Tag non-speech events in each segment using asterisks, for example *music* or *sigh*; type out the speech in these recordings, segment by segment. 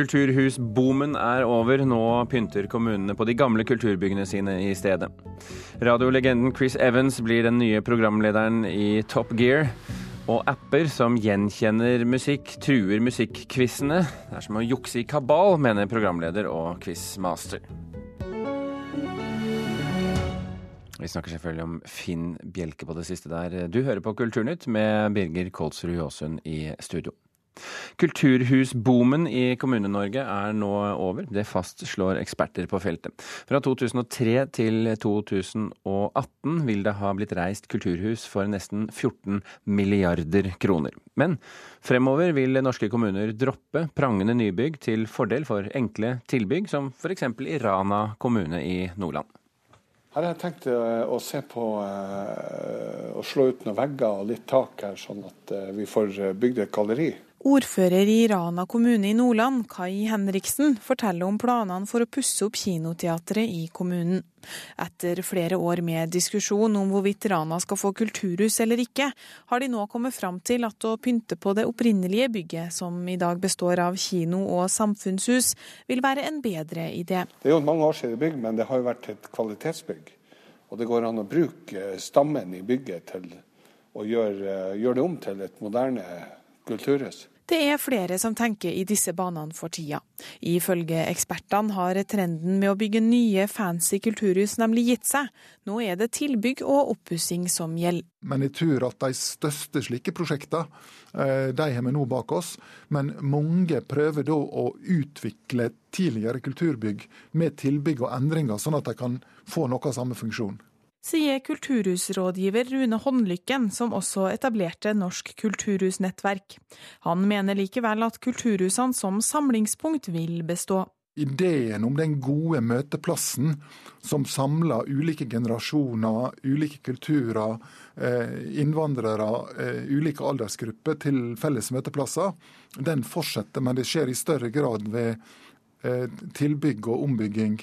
Kulturhusboomen er over. Nå pynter kommunene på de gamle kulturbyggene sine i stedet. Radiolegenden Chris Evans blir den nye programlederen i Top Gear. Og apper som gjenkjenner musikk, truer musikkquizene. Det er som å jukse i kabal, mener programleder og quizmaster. Vi snakker selvfølgelig om Finn Bjelke på det siste der. Du hører på Kulturnytt med Birger Kolsrud Jåsund i studio. Kulturhusboomen i Kommune-Norge er nå over. Det fastslår eksperter på feltet. Fra 2003 til 2018 vil det ha blitt reist kulturhus for nesten 14 milliarder kroner. Men fremover vil norske kommuner droppe prangende nybygg til fordel for enkle tilbygg, som f.eks. i Rana kommune i Nordland. Her har jeg tenkt eh, å se på eh, å slå ut noen vegger og litt tak her, sånn at eh, vi får bygd et galleri. Ordfører i Rana kommune i Nordland, Kai Henriksen, forteller om planene for å pusse opp kinoteatret i kommunen. Etter flere år med diskusjon om hvorvidt Rana skal få kulturhus eller ikke, har de nå kommet fram til at å pynte på det opprinnelige bygget, som i dag består av kino og samfunnshus, vil være en bedre idé. Det er jo mange år siden bygg, men det har jo vært et kvalitetsbygg. Og det går an å bruke stammen i bygget til å gjøre, gjøre det om til et moderne kulturhus. Det er flere som tenker i disse banene for tida. Ifølge ekspertene har trenden med å bygge nye, fancy kulturhus nemlig gitt seg. Nå er det tilbygg og oppussing som gjelder. Men jeg tror at de største slike prosjektene, eh, de har vi nå bak oss. Men mange prøver da å utvikle tidligere kulturbygg med tilbygg og endringer, sånn at de kan få noe av samme funksjon sier kulturhusrådgiver Rune Håndlykken, som også etablerte Norsk kulturhusnettverk. Han mener likevel at kulturhusene som samlingspunkt vil bestå. Ideen om den gode møteplassen som samler ulike generasjoner, ulike kulturer, eh, innvandrere, eh, ulike aldersgrupper til felles møteplasser, den fortsetter, men det skjer i større grad ved eh, tilbygg og ombygging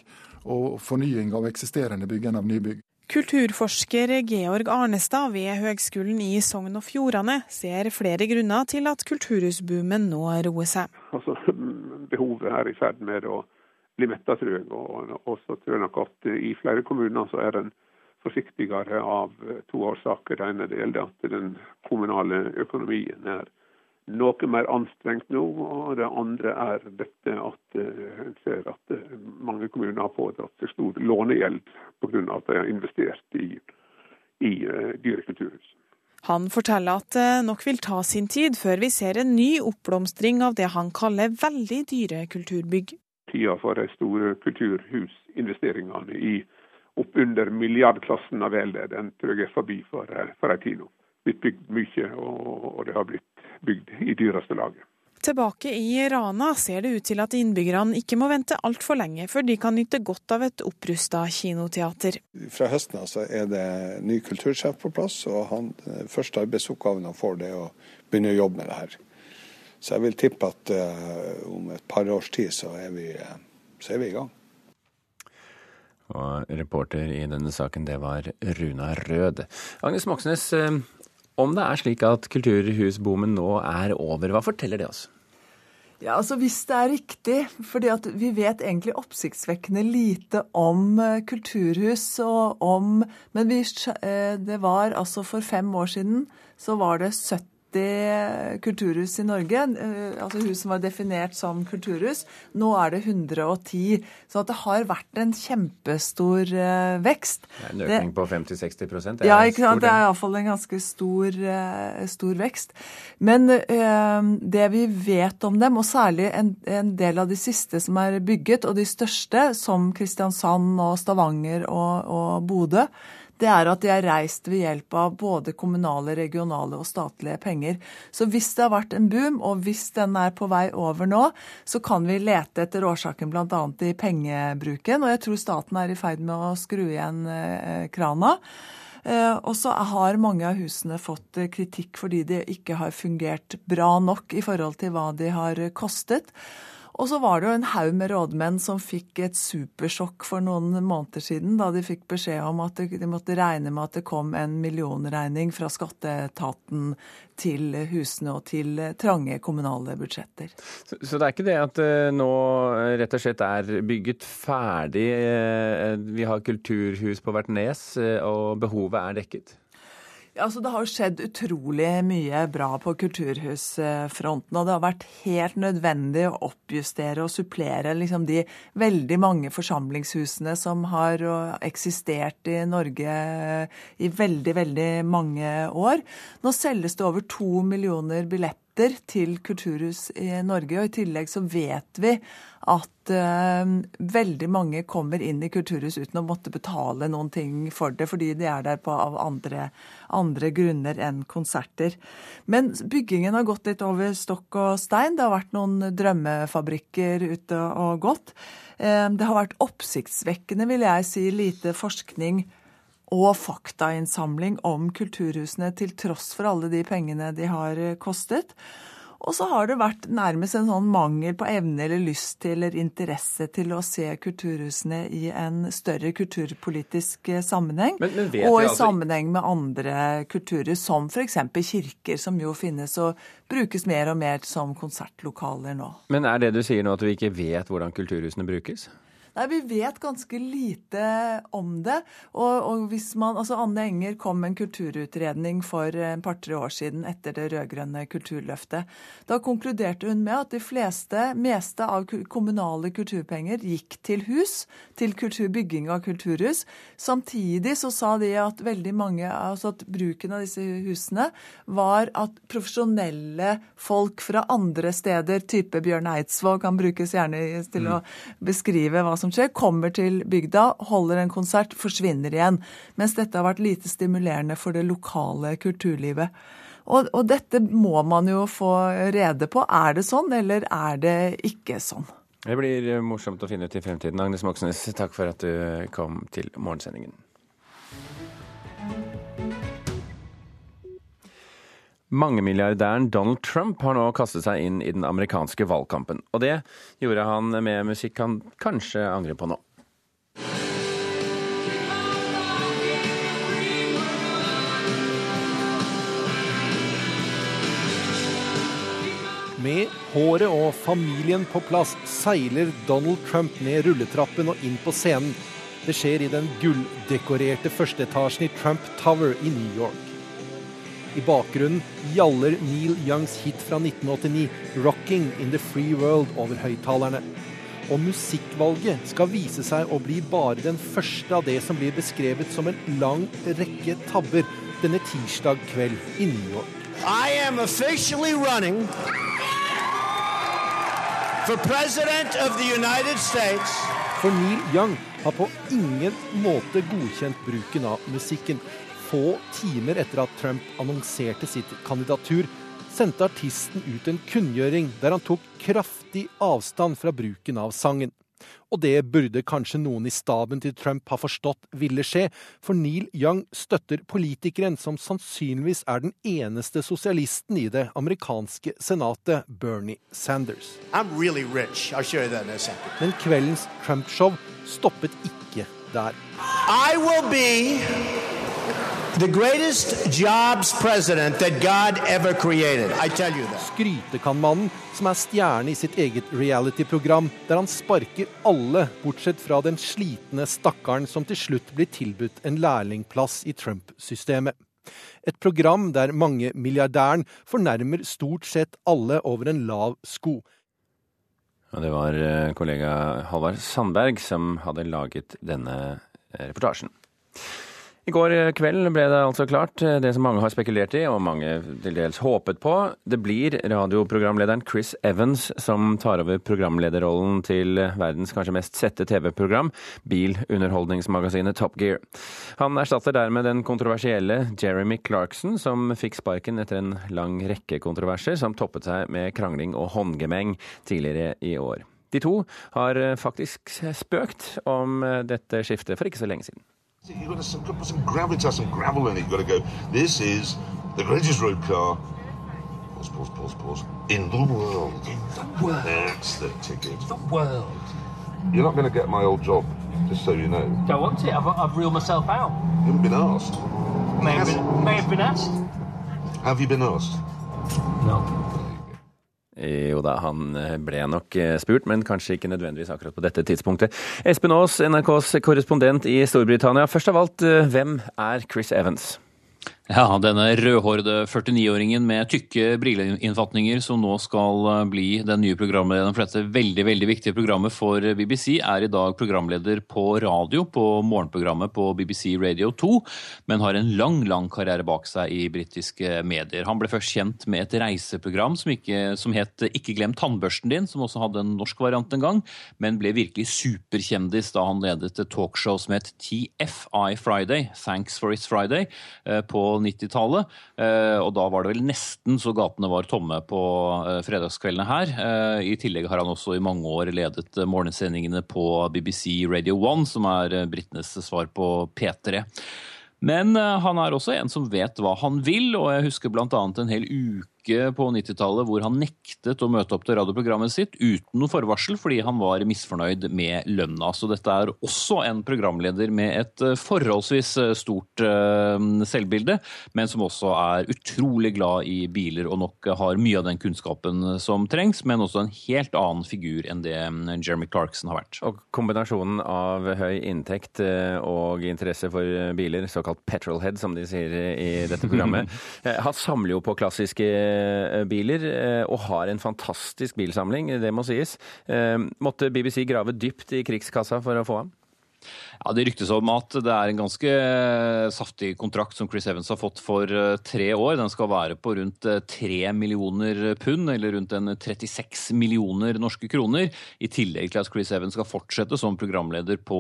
og fornying av eksisterende bygg enn av nybygg. Kulturforsker Georg Arnestad ved Høgskolen i Sogn og Fjordane ser flere grunner til at kulturhusboomen nå roer seg. Altså, behovet er i ferd med å bli metta, tror jeg. Og så tror jeg nok at i flere kommuner så er en forsiktigere av to årsaker. Det ene er at den kommunale økonomien er noe mer anstrengt nå. Og det andre er dette at eh, en ser at eh, mange kommuner har pådratt seg stor lånegjeld pga. at de har investert i, i eh, dyre kulturhus. Han forteller at det nok vil ta sin tid før vi ser en ny oppblomstring av det han kaller veldig dyre kulturbygg. Tida for de store kulturhusinvesteringene i oppunder milliardklassen av VLD, den tror jeg er forbi for, for en tid nå. Blitt bygd mye, og, og det har blitt bygd i dyreste laget. Tilbake i Rana ser det ut til at innbyggerne ikke må vente altfor lenge før de kan nyte godt av et opprusta kinoteater. Fra høsten av er det ny kultursjef på plass, og han, første arbeidsoppgaven han får, det er å begynne å jobbe med det her. Så jeg vil tippe at uh, om et par års tid så er vi, så er vi i gang. Og reporter i denne saken, det var Runa Rød. Agnes Moxnes, eh, om det er slik at kulturhusboomen nå er over, hva forteller det oss? Ja, altså Hvis det er riktig, fordi vi vet egentlig oppsiktsvekkende lite om eh, kulturhus og om Men vi, eh, det var altså for fem år siden så var det 70 80 kulturhus i Norge, eh, altså hus som var definert som kulturhus. Nå er det 110. Så det har vært en kjempestor eh, vekst. Det er en økning det, på 50-60% Ja, ikke sant? det er iallfall en ganske stor, eh, stor vekst. Men det vi vet om dem, og særlig en, en, del av de siste som er bygget, og de største, som Kristiansand og Stavanger og, og Bodø, det er at de er reist ved hjelp av både kommunale, regionale og statlige penger. Så hvis det har vært en boom, og hvis den er på vei over nå, så kan vi lete etter årsaken bl.a. i pengebruken. Og jeg tror staten er i ferd med å skru igjen eh, krana. Eh, og så har mange av husene fått eh, kritikk fordi de ikke har fungert bra nok i forhold til hva de har kostet. Og så var det jo en haug med rådmenn som fikk et supersjokk for noen måneder siden, da de fikk beskjed om at de måtte regne med at det kom en millionregning fra skatteetaten til husene og til trange kommunale budsjetter. Så, så det er ikke det at det eh, nå rett og slett er bygget ferdig, eh, vi har kulturhus på hvert nes, eh, og behovet er dekket? Altså, det har skjedd utrolig mye bra på kulturhusfronten. Og det har vært helt nødvendig å oppjustere og supplere liksom, de veldig mange forsamlingshusene som har eksistert i Norge i veldig, veldig mange år. Nå selges det over to millioner billetter til kulturhus i Norge, og i tillegg så vet vi at uh, veldig mange kommer inn i kulturhus uten å måtte betale noen ting for det, fordi de er der på, av andre, andre, grunner enn konserter. Men byggingen har gått litt over stokk og stein. Det har vært noen drømmefabrikker ute og gått. Uh, det har vært oppsiktsvekkende, vil jeg si, lite forskning og faktainnsamling om kulturhusene, til tross for alle de pengene de har kostet. Og så har det vært nærmest en sånn mangel på evne eller lyst til eller interesse til å se kulturhusene i en større kulturpolitisk eh, sammenheng. Men, men og i altså... sammenheng med andre kulturer, som f.eks. kirker, som jo finnes og brukes mer og mer som konsertlokaler nå. Men er det du sier nå at vi ikke vet hvordan kulturhusene brukes? Nei, Vi vet ganske lite om det. Og, og hvis man, altså Anne Enger kom med en kulturutredning for en par-tre år siden etter det rød-grønne kulturløftet. Da konkluderte hun med at de fleste, meste av kommunale kulturpenger gikk til hus, til kulturbygging av kulturhus. Samtidig så sa de at veldig mange, altså at bruken av disse husene var at profesjonelle folk fra andre steder, type Bjørn Eidsvåg, kan brukes gjerne til mm. å beskrive hva som som skjer, kommer til bygda, holder en konsert, forsvinner igjen. Mens dette har vært lite stimulerende for det lokale kulturlivet. Og, og dette må man jo få rede på. Er det sånn, eller er det ikke sånn? Det blir morsomt å finne ut i fremtiden. Agnes Moxnes, takk for at du kom til morgensendingen. Mangemilliardæren Donald Trump har nå kastet seg inn i den amerikanske valgkampen. Og det gjorde han med musikk han kanskje angrer på nå. Med håret og familien på plass seiler Donald Trump ned rulletrappen og inn på scenen. Det skjer i den gulldekorerte førsteetasjen i Trump Tower i New York. I bakgrunnen gjaller Neil Youngs hit fra 1989, 'Rocking in the Free World', over høyttalerne. Og musikkvalget skal vise seg å bli bare den første av det som blir beskrevet som en lang rekke tabber denne tirsdag kveld i New York. I am officially running for president of the United States. For Neil Young har på ingen måte godkjent bruken av musikken få timer etter at Trump annonserte sitt kandidatur, sendte artisten ut en kunngjøring der han tok kraftig avstand fra bruken av sangen. Og det burde kanskje noen i staben til Trump ha forstått ville skje, for Neil Young støtter politikeren som sannsynligvis er den eneste sosialisten i det amerikanske senatet, Bernie Sanders. Really Men kveldens Trump-show stoppet ikke der. I will be The greatest jobs president that God ever created. I tell you that. Skrytekanmannen, som er stjerne i sitt eget reality-program, der han sparker alle, bortsett fra den slitne stakkaren som til slutt blir tilbudt en lærlingplass i Trump-systemet. Et program der mange milliardæren fornærmer stort sett alle over en lav sko. Og det var eh, kollega Halvard Sandberg som hadde laget denne eh, reportasjen. I går kveld ble det altså klart, eh, det som mange har spekulert i, og mange til dels håpet på. Det blir radioprogramlederen Chris Evans som tar over programlederrollen til verdens kanskje mest sette TV-program, bilunderholdningsmagasinet Top Gear. Han erstatter dermed den kontroversielle Jeremy Clarkson, som fikk sparken etter en lang rekke kontroverser, som toppet seg med krangling og håndgemeng tidligere i år. De to har faktisk spøkt om dette skiftet for ikke så lenge siden. You've got to put some gravitas, some gravel in it. You've got to go, this is the greatest road car Pause, pause, pause, pause. In the world. In the world. That's the ticket. The world. You're not going to get my old job, just so you know. Don't want it. I've, I've reeled myself out. You haven't been asked. May have been, may have been asked. Have you been asked? No. Jo da, han eh, ble nok eh, spurt, men kanskje ikke nødvendigvis akkurat på dette tidspunktet. Espen Aas, NRKs korrespondent i Storbritannia. Først av alt, eh, hvem er Chris Evans? Ja, denne rødhårede 49-åringen med tykke brilleinnfatninger som nå skal eh, bli den nye programlederen for dette veldig veldig viktige programmet for BBC, er i dag programleder på radio på morgenprogrammet på BBC Radio 2, men har en lang lang karriere bak seg i britiske medier. Han ble først kjent med et reiseprogram som, ikke, som het Ikke glem tannbørsten din, som også hadde en norsk variant en gang, men ble virkelig superkjendis da han ledet et talkshow som het TFI Friday, Thanks for It's Friday, eh, på 90-tallet. Eh, og da var det vel nesten så gatene var tomme på eh, fredagskveldene her. Eh, I tillegg har han også i mange år ledet morgensendingene på BBC Radio 1, som er britenes svar på P3. Men han er også en som vet hva han vil, og jeg husker bl.a. en hel uke på 90-tallet hvor han nektet å møte opp til radioprogrammet sitt uten noe forvarsel fordi han var misfornøyd med lønna. Så dette er også en programleder med et forholdsvis stort selvbilde, men som også er utrolig glad i biler og nok har mye av den kunnskapen som trengs, men også en helt annen figur enn det Jeremy Clarkson har vært. Og kombinasjonen av høy inntekt og interesse for biler, såkalt petrolhead som de sier i dette programmet, *laughs* han samler jo på klassiske biler, og har en fantastisk bilsamling, det må sies. Måtte BBC grave dypt i krigskassa for å få ham? Ja, Det ryktes om at det er en ganske saftig kontrakt som Chris Evans har fått for tre år. Den skal være på rundt tre millioner pund, eller rundt en 36 millioner norske kroner. I tillegg til at Chris Evans skal fortsette som programleder på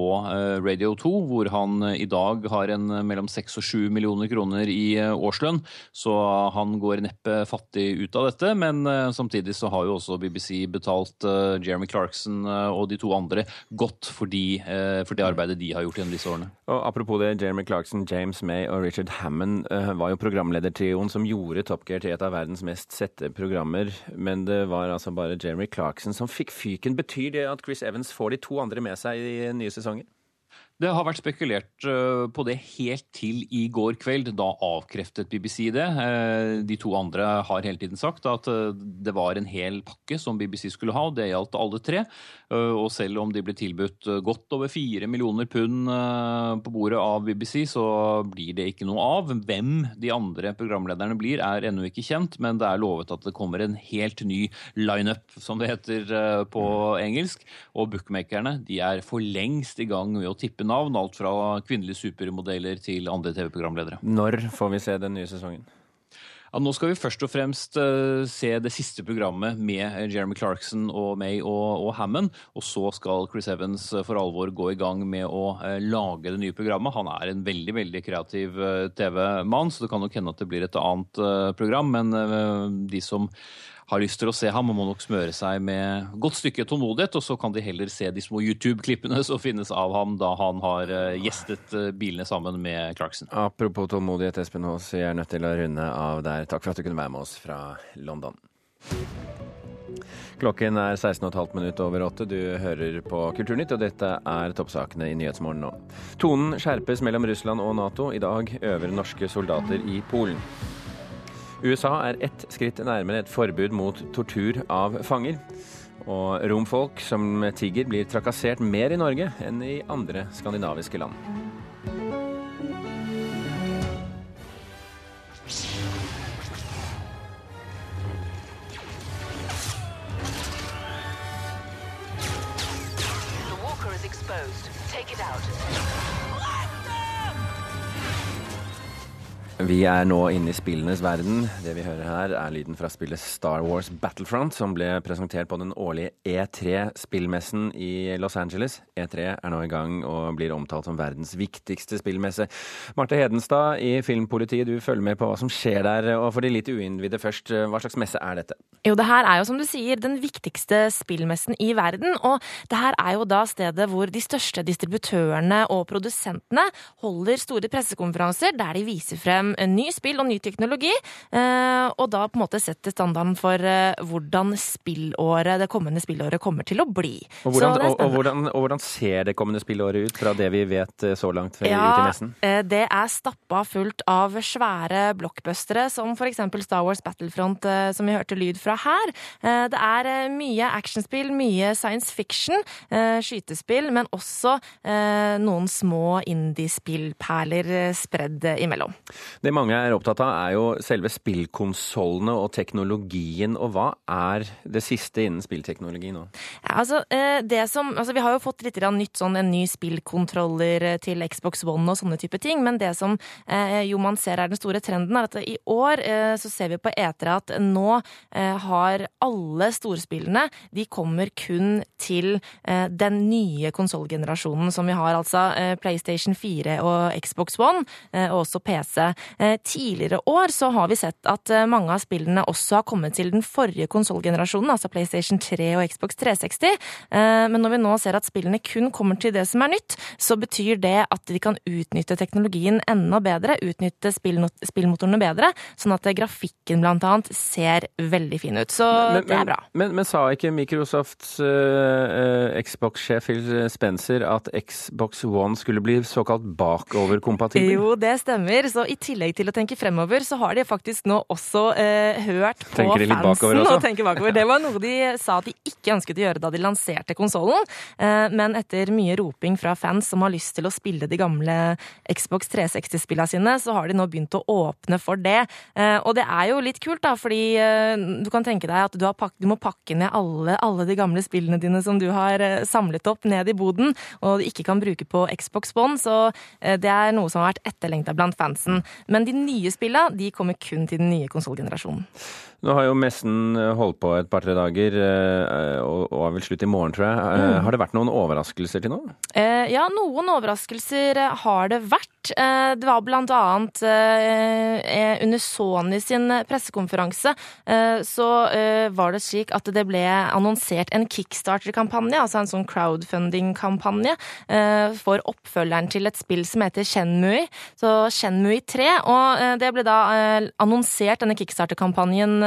Radio 2, hvor han i dag har en mellom seks og sju millioner kroner i årslønn. Så han går neppe fattig ut av dette. Men samtidig så har jo også BBC betalt Jeremy Clarkson og de to andre godt for, de, for det arbeidet de har gjort gjennom disse årene. Og Apropos det, Jeremy Clarkson, James May og Richard Hammond uh, var jo programledertrioen som gjorde Top Gear til et av verdens mest sette programmer. Men det var altså bare Jeremy Clarkson som fikk fyken. Betyr det at Chris Evans får de to andre med seg i nye sesonger? Det har vært spekulert på det helt til i går kveld. Da avkreftet BBC det. De to andre har hele tiden sagt at det var en hel pakke som BBC skulle ha, og det gjaldt alle tre. Og selv om de ble tilbudt godt over fire millioner pund på bordet av BBC, så blir det ikke noe av. Hvem de andre programlederne blir, er ennå ikke kjent, men det er lovet at det kommer en helt ny lineup, som det heter på engelsk. Og bookmakerne de er for lengst i gang med å tippe navn, alt fra kvinnelige supermodeller til andre TV-programledere. Når får vi se den nye sesongen? Ja, nå skal vi først og fremst uh, se det siste programmet med Jeremy Clarkson og May og, og, Hammond. Og så skal Chris Evans for alvor gå i gang med å uh, lage det nye programmet. Han er en veldig veldig kreativ uh, TV-mann, så det kan nok hende at det blir et annet program. Men de som har lyst til å se ham, og må nok smøre seg med godt stykke tålmodighet. Og så kan de heller se de små YouTube-klippene som finnes av ham da han har gjestet bilene sammen med Clarkson. Apropos tålmodighet, Espen Aas, vi er nødt til å runde av der. Takk for at du kunne være med oss fra London. Klokken er 16,5 minutt over åtte. Du hører på Kulturnytt, og dette er toppsakene i Nyhetsmorgen nå. Tonen skjerpes mellom Russland og Nato. I dag øver norske soldater i Polen. USA er ett skritt nærmere et forbud mot tortur av fanger. Og romfolk som tigger blir trakassert mer i Norge enn i andre skandinaviske land. Vi er nå inne i spillenes verden. Det vi hører her, er lyden fra spillet Star Wars Battlefront, som ble presentert på den årlige E3-spillmessen i Los Angeles. E3 er nå i gang og blir omtalt som verdens viktigste spillmesse. Marte Hedenstad i Filmpolitiet, du følger med på hva som skjer der. Og for de litt uinnvidde først, hva slags messe er dette? Jo, det her er jo som du sier den viktigste spillmessen i verden. Og det her er jo da stedet hvor de største distributørene og produsentene holder store pressekonferanser der de viser frem frem en ny spill og ny teknologi, eh, og da på en måte setter standarden for eh, hvordan spillåret, det kommende spillåret kommer til å bli. Og hvordan, og, og, hvordan, og hvordan ser det kommende spillåret ut fra det vi vet eh, så langt Ja, det er stappa fullt av svære blockbustere, som eksempel Star Wars Battlefront, som vi hørte lyd fra her. Det er mye actionspill, mye science fiction, skytespill, men også noen små indie-spillperler eh, spredd imellom. Det mange er opptatt av, er jo selve spillkonsollene og teknologien. Og hva er det siste innen spillteknologi nå? Ja, altså, eh, som, altså, vi har jo fått litt nytt sånn en ny spillkontroller eh, til Xbox One og sånne type ting, men det som eh, jo man ser er den store trenden, er at i år så ser vi på etere at nå har alle storspillene De kommer kun til den nye konsollgenerasjonen som vi har, altså PlayStation 4 og Xbox One, og også PC. Eh, tidligere år så har vi sett at eh, mange av spillene også har kommet til den forrige konsollgenerasjonen, altså PlayStation 3 og Xbox 360. Eh, Men når vi nå ser at spillene kun kommer til det som er nytt, så betyr det at vi kan utnytte teknologien enda bedre, utnytte spillmotorene bedre, sånn at grafikken blant annet ser veldig fin ut. Så det er bra. Men, men sa ikke Microsofts eh, Xbox-sjef Phil Spencer at Xbox One skulle bli såkalt bakoverkompatibel? Jo, det stemmer. Så i tillegg til å tenke fremover, så har de faktisk nå også eh, hørt på fansen og tenker bakover. Det var noe de sa at de ikke ønsket å gjøre da de lanserte konsollen. Eh, men etter mye roping fra fans som har lyst til å spille de gamle Xbox 360-spillene sine, så har de nå begynt å åpne for det. Eh, og det er jo litt kult, da, fordi eh, du kan tenke deg at du, har pak du må pakke ned alle, alle de gamle spillene dine som du har eh, samlet opp, ned i boden, og du ikke kan bruke på Xbox One. Så eh, det er noe som har vært etterlengta blant fansen. Men de nye spillene de kommer kun til den nye konsollgenerasjonen. Nå har jo messen eh, holdt på et par-tre dager, eh, og, er vel slutt i morgen, tror jeg. Eh, Mm. Har det vært noen overraskelser til nå? Eh, ja, noen overraskelser har det vært. Det var blant annet under Sony sin pressekonferanse eh, så var det slik at det ble annonsert en Kickstarter-kampanje, altså en sånn crowdfunding-kampanje, eh, for oppfølgeren til et spill som heter Shenmue, så Shenmue 3. Og det ble da annonsert, denne Kickstarter-kampanjen,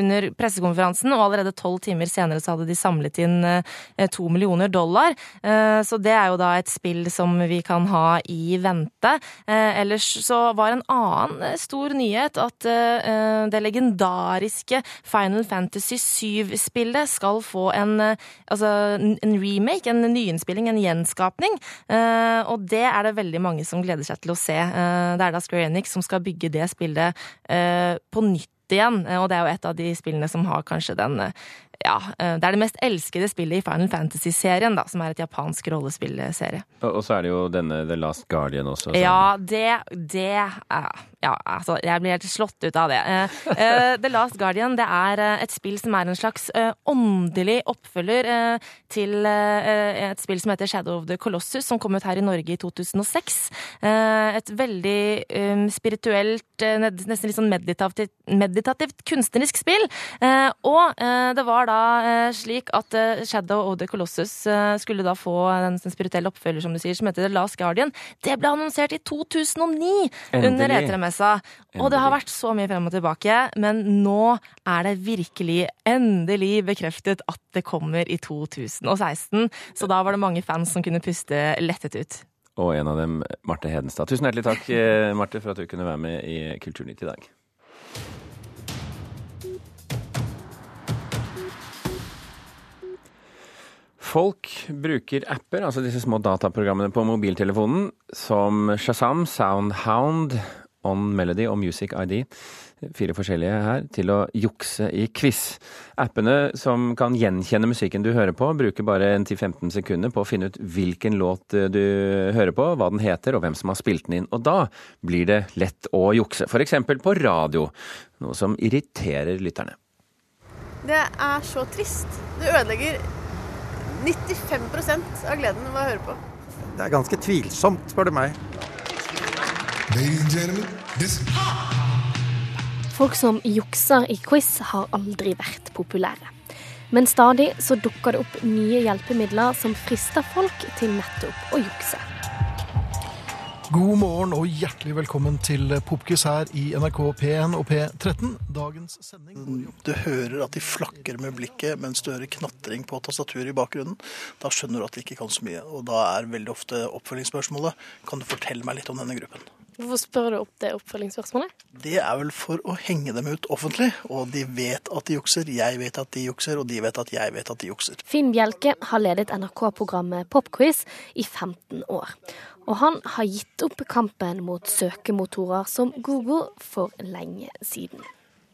under pressekonferansen, og allerede tolv timer senere så hadde de samlet inn eh, to millioner dollar. Eh, Så det er jo da et spill som vi kan ha i vente. Eh, Ellers så var en annen eh, stor nyhet at eh, det legendariske Final Fantasy 7-spillet skal få en, eh, altså en remake, en nyinnspilling, en gjenskapning. Eh, Og det er det veldig mange som gleder seg til å se. Eh, Det er da Square Enix som skal bygge det spillet eh, på nytt igjen, eh, og det er jo et av de spillene som har kanskje den eh, ja, eh, Det er det mest elskede spillet i Final Fantasy-serien, da, som er et japansk rollespillserie. Og, så er det jo denne The Last Guardian også. Så. Ja, det, det er, Ja, altså, jeg blir helt slått ut av det. Eh, eh, The Last Guardian det er et spill som er en slags åndelig oppfølger til et spill som heter Shadow of the Colossus, som kom ut her i Norge i 2006. Eh, et veldig eh, spirituelt, nesten litt sånn meditativt, meditativt kunstnerisk spill. Og det var da eh, slik at eh, Shadow of the Colossus eh, skulle da få den, spirituelle oppfølger, som du sier, som heter The Last Guardian. Det ble annonsert i 2009 under Endelig. E3-messa. Og det har vært så mye frem og tilbake, men nå er det virkelig endelig bekreftet at det kommer i 2016. Så da var det mange fans som kunne puste lettet ut. Og en av dem, Marte Hedenstad. Tusen hjertelig takk, Marte, for at du kunne være med i Kulturnytt i dag. Folk bruker apper, altså disse små dataprogrammene på mobiltelefonen, som Shazam, Soundhound, On Melody og Music ID, fire forskjellige her, til å jukse i quiz. Appene som kan gjenkjenne musikken du hører på, bruker bare en 10-15 sekunder på å finne ut hvilken låt eh, du hører på, hva den heter og hvem som har spilt den inn. Og da blir det lett å jukse, f.eks. på radio, noe som irriterer lytterne. Det er så trist. Det ødelegger 95% av gleden ved å høre på. Det er ganske tvilsomt, spør du meg. Folk som jukser i quiz har aldri vært populære. Men stadig så dukker det opp nye hjelpemidler som frister folk til nettopp å jukse. God morgen og hjertelig velkommen til Popquiz her i NRK P1 og P13. Dagens sending Du hører at de flakker med blikket mens du hører knatring på tastaturet i bakgrunnen. Da skjønner du at de ikke kan så mye. Og da er veldig ofte oppfølgingsspørsmålet Kan du fortelle meg litt om denne gruppen? Hvorfor spør du opp det oppfølgingsspørsmålet? Det er vel for å henge dem ut offentlig. Og de vet at de jukser, jeg vet at de jukser, og de vet at jeg vet at de jukser. Finn Bjelke har ledet NRK-programmet Popquiz i 15 år. Og han har gitt opp kampen mot søkemotorer som Google for lenge siden.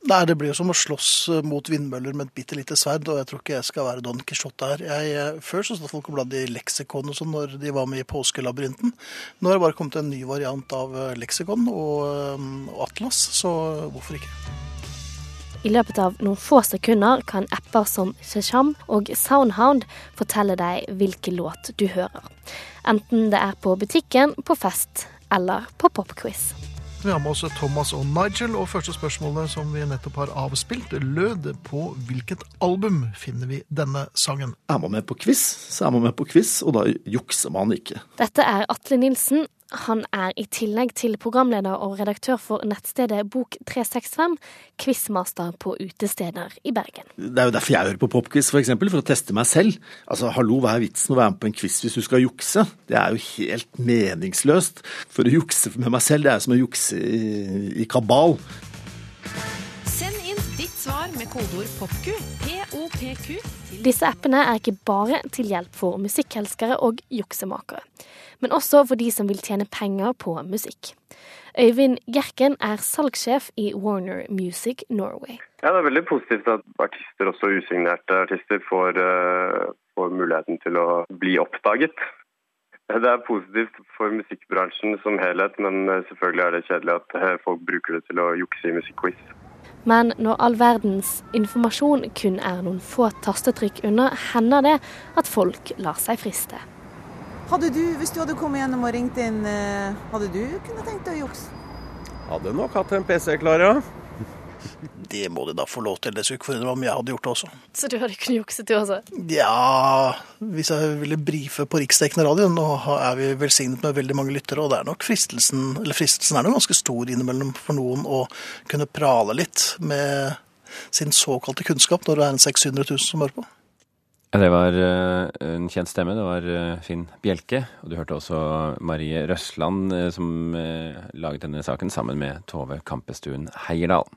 Nei, det blir jo som å slåss mot vindmøller med et bitte lite sverd, og jeg tror ikke jeg skal være Don Quijote her. Jeg, eh, før så satt folk og bladde i leksikon og sånn når de var med i Påskelabyrinten. Nå har det bare kommet en ny variant av eh, leksikon og, eh, og atlas, så hvorfor ikke? I løpet av noen få sekunder kan apper som Shasham og Soundhound fortelle deg hvilken låt du hører. Enten det er på butikken, på fest eller på popquiz. Vi har med oss Thomas og Nigel, og første spørsmålet som vi nettopp har avspilt, lød på hvilket album finner vi denne sangen? Er man med på quiz, så er man med på quiz, og da jukser man ikke. Dette er Atle Nilsen. Han er i tillegg til programleder og redaktør for nettstedet Bok365, quizmaster på utesteder i Bergen. Det er jo derfor jeg hører på popquiz, for eksempel, for å teste meg selv. Altså, hallo, hva er vitsen å være med på en quiz hvis du skal jukse? Det er jo helt meningsløst. For å jukse med meg selv, det er som å jukse i, i kabal. Send inn ditt svar med kodeord POPQ, P-O-P-Q, Disse appene er ikke bare til hjelp for musikkelskere og juksemakere, men også for de som vil tjene penger på musikk. Øyvind Gerken er salgssjef i Warner Music Norway. Ja, Det er veldig positivt at artister, også usignerte artister, får, eh, får muligheten til å bli oppdaget. Det er positivt for musikkbransjen som helhet, men eh, selvfølgelig er det kjedelig at eh, folk bruker det til å jukse i musikkquiz. Men når all verdens informasjon kun er noen få tastetrykk unna, hender det at folk lar seg friste. Hadde du, Hvis du hadde kommet gjennom og ringt inn, eh, hadde du kunnet tenkt deg å jukse? Hadde nok hatt en PC klar, ja. Det må de da få lov til. Det skulle ikke forundre meg om jeg hadde gjort det også. Så du hadde kunnet jukset du også? Ja, hvis jeg ville brife på riksdekkende radio, nå er vi velsignet med veldig mange lyttere, og det er nok fristelsen eller fristelsen er nok ganske stor innimellom for noen å kunne prale litt med sin såkalte kunnskap når det er en 600 000 som hører på. Ja, Det var eh, en kjent stemme. Det var eh, Finn Bjelke. Og du hørte også Marie Røsland, eh, som laget denne saken sammen med Tove Kampestuen Heierdal.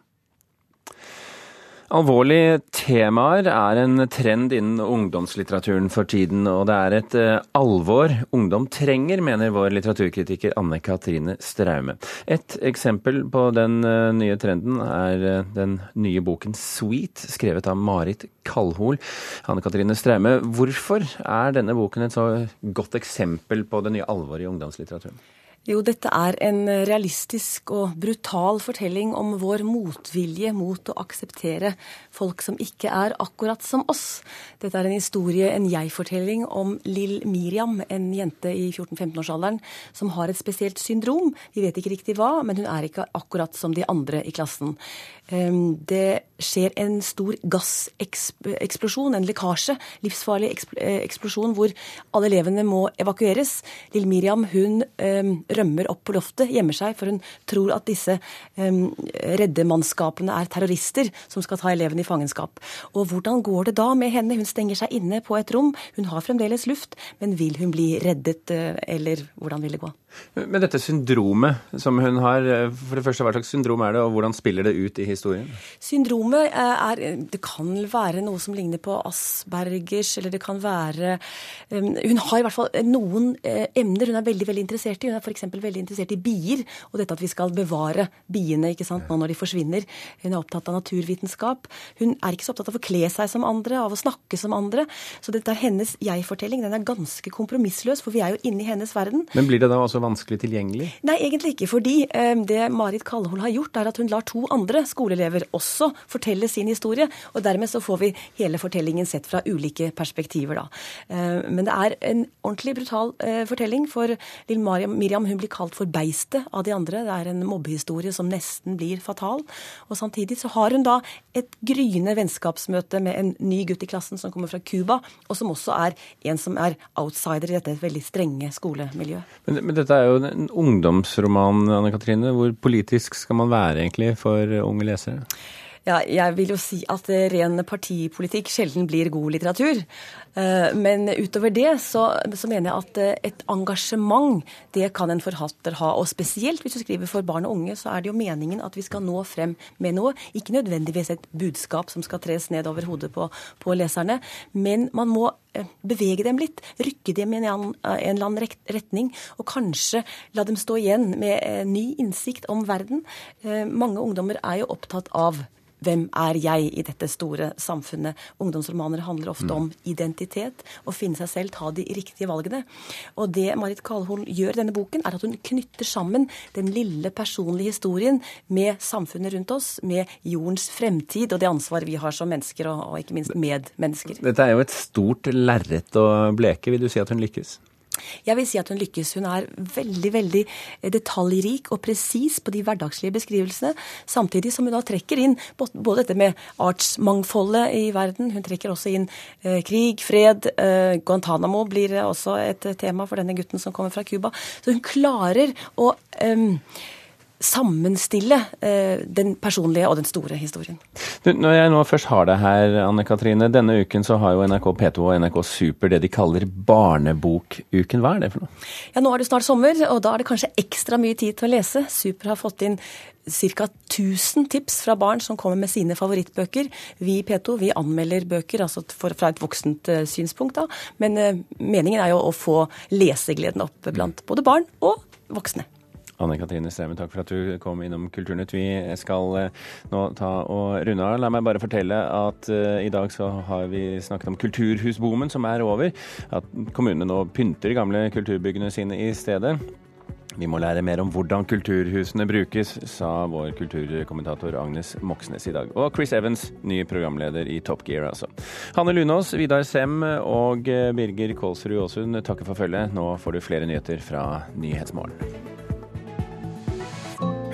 Alvorlige temaer er en trend innen ungdomslitteraturen for tiden, og det er et eh, alvor ungdom trenger, mener vår litteraturkritiker Anne Katrine Straume. Et eksempel på den eh, nye trenden er eh, den nye boken Sweet, skrevet av Marit Kalhol. Anne Katrine Straume, hvorfor er denne boken et så godt eksempel på det nye alvoret i ungdomslitteraturen? Jo, dette er en realistisk og brutal fortelling om vår motvilje mot å akseptere folk som ikke er akkurat som oss. Dette er en historie, en jeg-fortelling om Lill Miriam, en jente i 14-15-årsalderen som har et spesielt syndrom. Vi vet ikke riktig hva, men hun er ikke akkurat som de andre i klassen. Ehm, Det skjer en stor gasseksplosjon, en lekkasje, livsfarlig eh, eksplosjon hvor alle elevene må evakueres. Lill Miriam hun ehm, rømmer opp på loftet, gjemmer seg, for hun tror at disse um, reddemannskapene er terrorister som skal ta elevene i fangenskap. Og hvordan går det da med henne? Hun stenger seg inne på et rom. Hun har fremdeles luft, men vil hun bli reddet, eh, eller hvordan vil det gå? Men dette syndromet som hun har, eh, for det første, hva slags syndrom er det, og hvordan spiller det ut i historien? Syndromet eh, er Det kan være noe som ligner på Aspergers, eller det kan være um, Hun har i hvert fall noen eh, emner hun er veldig veldig interessert i. Hun er f.eks. veldig interessert i bier, og dette at vi skal bevare biene ikke sant, nå når de forsvinner. Hun er opptatt av naturvitenskap. Hun er ikke så opptatt av å kle seg som andre, av å snakke som andre. Så dette er hennes jeg-fortelling. Den er ganske kompromissløs, for vi er jo inne i hennes verden. Men blir det da også vanskelig tilgjengelig? Nei, egentlig ikke. Fordi eh, det Marit Kallhol har gjort, er at hun lar to andre skoleelever også fortelle sin historie. Og dermed så får vi hele fortellingen sett fra ulike perspektiver, da. Eh, men det er en ordentlig brutal eh, fortelling, for Lill Miriam, hun blir kalt for beistet av de andre. Det er en mobbehistorie som nesten blir fatal. Og samtidig så har hun da et gryende vennskapsmøte med en ny gutt i klassen som kommer fra Cuba, og som også er en som er outsider i dette veldig strenge skolemiljøet. Men, men dette er jo en ungdomsroman, Anne Katrine. Hvor politisk skal man være egentlig for unge Yes. det? Ja, jeg vil jo si at ren partipolitikk sjelden blir god litteratur. Eh, men utover det så, så, mener jeg at eh, et engasjement, det kan en forhatter ha. Og spesielt hvis du skriver for barn og unge, så er det jo meningen at vi skal nå frem med noe. Ikke nødvendigvis et budskap som skal tres ned over hodet på, på leserne, men man må eh, bevege dem litt. Rykke dem i en, en, eller annen retning, og kanskje la dem stå igjen med ny innsikt om verden. Mange ungdommer er jo opptatt av hvem er jeg i dette store samfunnet? Ungdomsromaner handler ofte om identitet, å finne seg selv, ta de riktige valgene. Og det Marit Kalhol gjør i denne boken, er at hun knytter sammen den lille personlige historien med samfunnet rundt oss, med jordens fremtid og det ansvaret vi har som mennesker, og, og ikke minst medmennesker. Dette er jo et stort lerret å bleke. Vil du si at hun lykkes? Jeg vil si at hun lykkes. Hun er veldig veldig detaljrik og presis på de hverdagslige beskrivelsene, samtidig som hun da trekker inn både dette med artsmangfoldet i verden, hun trekker også inn eh, krig, fred. Eh, Guantánamo blir også et tema for denne gutten som kommer fra Cuba. Så hun klarer å eh, sammenstille eh, den personlige og den store historien. Du, når jeg nå først har deg her, Anne Katrine. Denne uken så har jo NRK P2 og NRK Super det de kaller Barnebokuken. Hva er det for noe? Ja, Nå er det snart sommer, og da er det kanskje ekstra mye tid til å lese. Super har fått inn ca. 1000 tips fra barn som kommer med sine favorittbøker. Vi i P2 vi anmelder bøker altså for, fra et voksent uh, synspunkt, da. Men uh, meningen er jo å få lesegleden opp blant både barn og voksne. Anne Katrine Strømmen, takk for at du kom innom Kulturnytt. Vi skal eh, nå ta og runde av. La meg bare fortelle at uh, i dag så har vi snakket om kulturhusboomen som er over. At kommunene nå pynter gamle kulturbyggene sine i stedet. Vi må lære mer om hvordan kulturhusene brukes, sa vår kulturkommentator Agnes Moxnes i dag. Og Chris Evans, ny programleder i Top Gear, altså. Hanne Lunås, Vidar Sem og eh, Birger Kålsrud Aasund takker for følget. Nå får du flere nyheter fra Nyhetsmorgen.